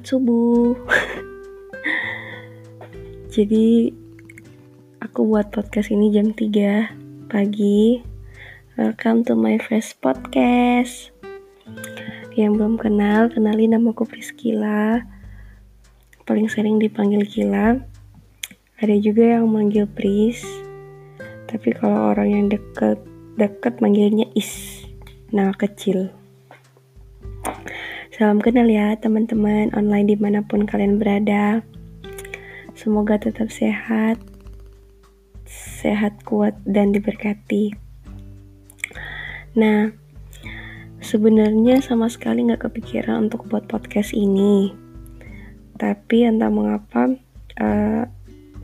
Selamat subuh. Jadi aku buat podcast ini jam 3 pagi. Welcome to my first podcast. Yang belum kenal, kenalin nama aku Priscila. Paling sering dipanggil Gila. Ada juga yang manggil Pris. Tapi kalau orang yang deket deket manggilnya Is. Nama kecil. Salam kenal ya teman-teman online di mana pun kalian berada. Semoga tetap sehat, sehat kuat dan diberkati. Nah, sebenarnya sama sekali nggak kepikiran untuk buat podcast ini. Tapi entah mengapa uh,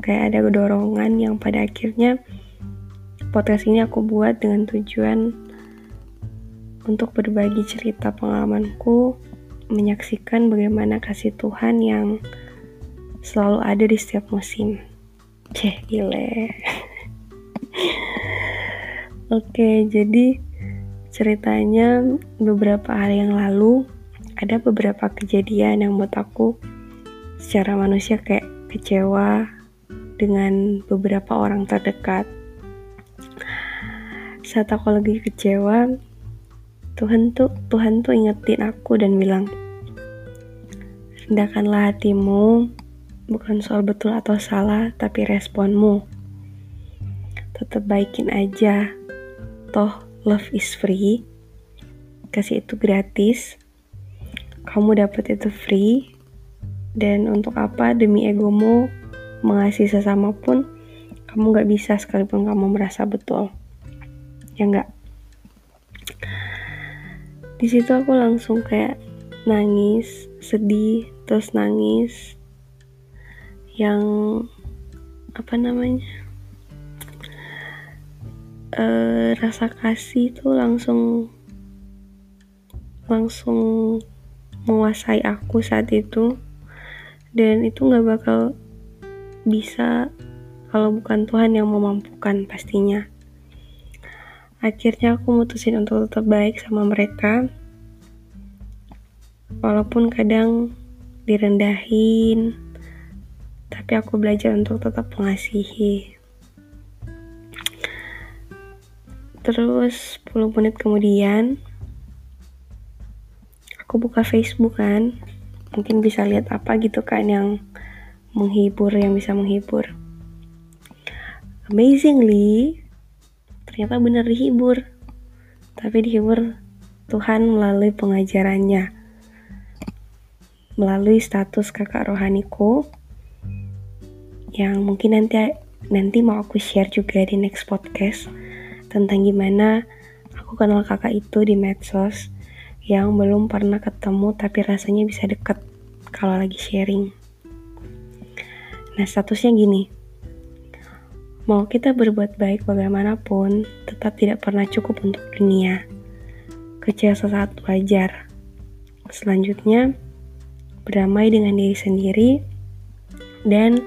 kayak ada dorongan yang pada akhirnya podcast ini aku buat dengan tujuan untuk berbagi cerita pengalamanku menyaksikan bagaimana kasih Tuhan yang selalu ada di setiap musim. Ceh, gile. Oke, jadi ceritanya beberapa hari yang lalu ada beberapa kejadian yang buat aku secara manusia kayak kecewa dengan beberapa orang terdekat. Saat aku lagi kecewa, Tuhan tuh Tuhan tuh ingetin aku dan bilang rendahkanlah hatimu bukan soal betul atau salah tapi responmu. Tetap baikin aja. Toh love is free. Kasih itu gratis. Kamu dapat itu free. Dan untuk apa demi egomu mengasihi sesama pun kamu gak bisa sekalipun kamu merasa betul. Ya enggak di situ aku langsung kayak nangis sedih terus nangis. Yang apa namanya e, rasa kasih tuh langsung langsung menguasai aku saat itu. Dan itu nggak bakal bisa kalau bukan Tuhan yang memampukan pastinya akhirnya aku mutusin untuk tetap baik sama mereka. Walaupun kadang direndahin tapi aku belajar untuk tetap mengasihi. Terus 10 menit kemudian aku buka Facebook kan. Mungkin bisa lihat apa gitu kan yang menghibur yang bisa menghibur. Amazingly ternyata benar dihibur. Tapi dihibur Tuhan melalui pengajarannya. Melalui status kakak rohaniku yang mungkin nanti nanti mau aku share juga di next podcast tentang gimana aku kenal kakak itu di medsos yang belum pernah ketemu tapi rasanya bisa deket kalau lagi sharing. Nah statusnya gini, Mau kita berbuat baik bagaimanapun, tetap tidak pernah cukup untuk dunia. Kecil sesaat wajar. Selanjutnya, berdamai dengan diri sendiri dan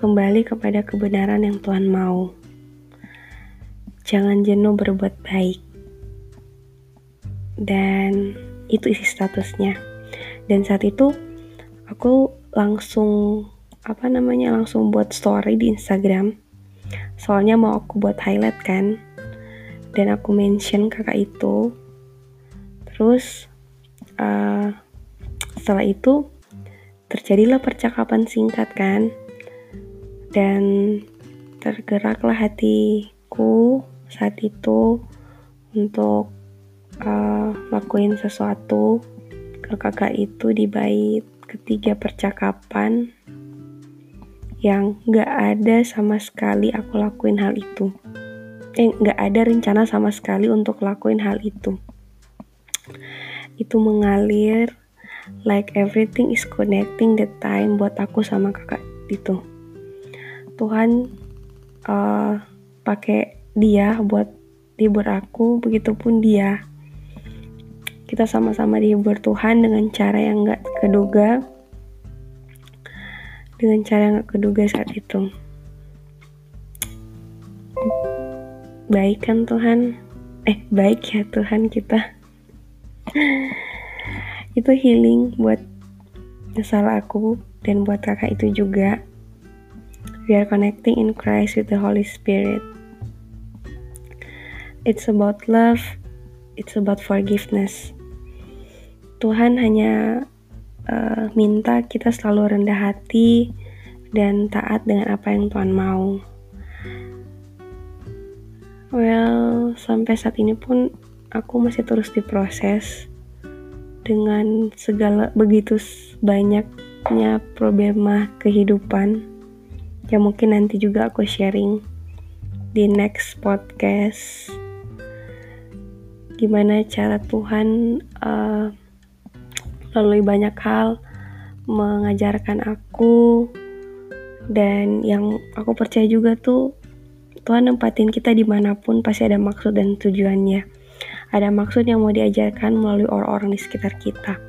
kembali kepada kebenaran yang Tuhan mau. Jangan jenuh berbuat baik. Dan itu isi statusnya. Dan saat itu aku langsung apa namanya langsung buat story di Instagram soalnya mau aku buat highlight kan. Dan aku mention kakak itu. Terus uh, setelah itu terjadilah percakapan singkat kan. Dan tergeraklah hatiku saat itu untuk uh, lakuin sesuatu ke kakak itu di bait ketiga percakapan yang gak ada sama sekali aku lakuin hal itu. Eh, gak ada rencana sama sekali untuk lakuin hal itu. Itu mengalir like everything is connecting the time buat aku sama kakak itu. Tuhan uh, pakai dia buat hibur aku, begitupun dia. Kita sama-sama dihibur Tuhan dengan cara yang gak keduga dengan cara nggak keduga saat itu. Baik kan Tuhan? Eh, baik ya Tuhan kita. itu healing buat salah aku dan buat kakak itu juga. We are connecting in Christ with the Holy Spirit. It's about love, it's about forgiveness. Tuhan hanya uh, minta kita selalu rendah hati dan taat dengan apa yang Tuhan mau. Well, sampai saat ini pun aku masih terus diproses dengan segala begitu banyaknya problema kehidupan yang mungkin nanti juga aku sharing di next podcast gimana cara Tuhan uh, melalui banyak hal mengajarkan aku dan yang aku percaya juga tuh Tuhan nempatin kita di mana pun pasti ada maksud dan tujuannya ada maksud yang mau diajarkan melalui orang-orang di sekitar kita.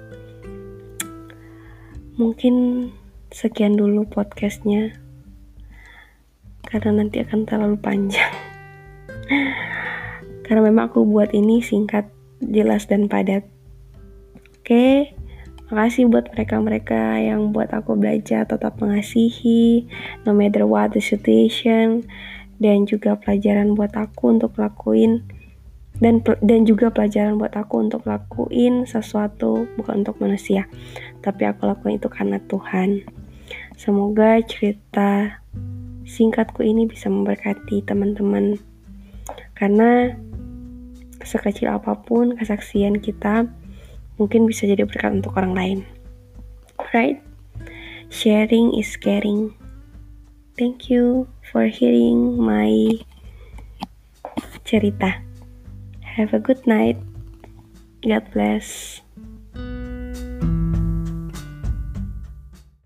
Mungkin sekian dulu podcastnya, karena nanti akan terlalu panjang. karena memang aku buat ini singkat, jelas, dan padat. Oke, makasih buat mereka-mereka yang buat aku belajar tetap mengasihi, no matter what the situation, dan juga pelajaran buat aku untuk lakuin dan dan juga pelajaran buat aku untuk lakuin sesuatu bukan untuk manusia tapi aku lakuin itu karena Tuhan. Semoga cerita singkatku ini bisa memberkati teman-teman karena sekecil apa pun kesaksian kita mungkin bisa jadi berkat untuk orang lain right sharing is caring thank you for hearing my cerita Have a good night. God bless.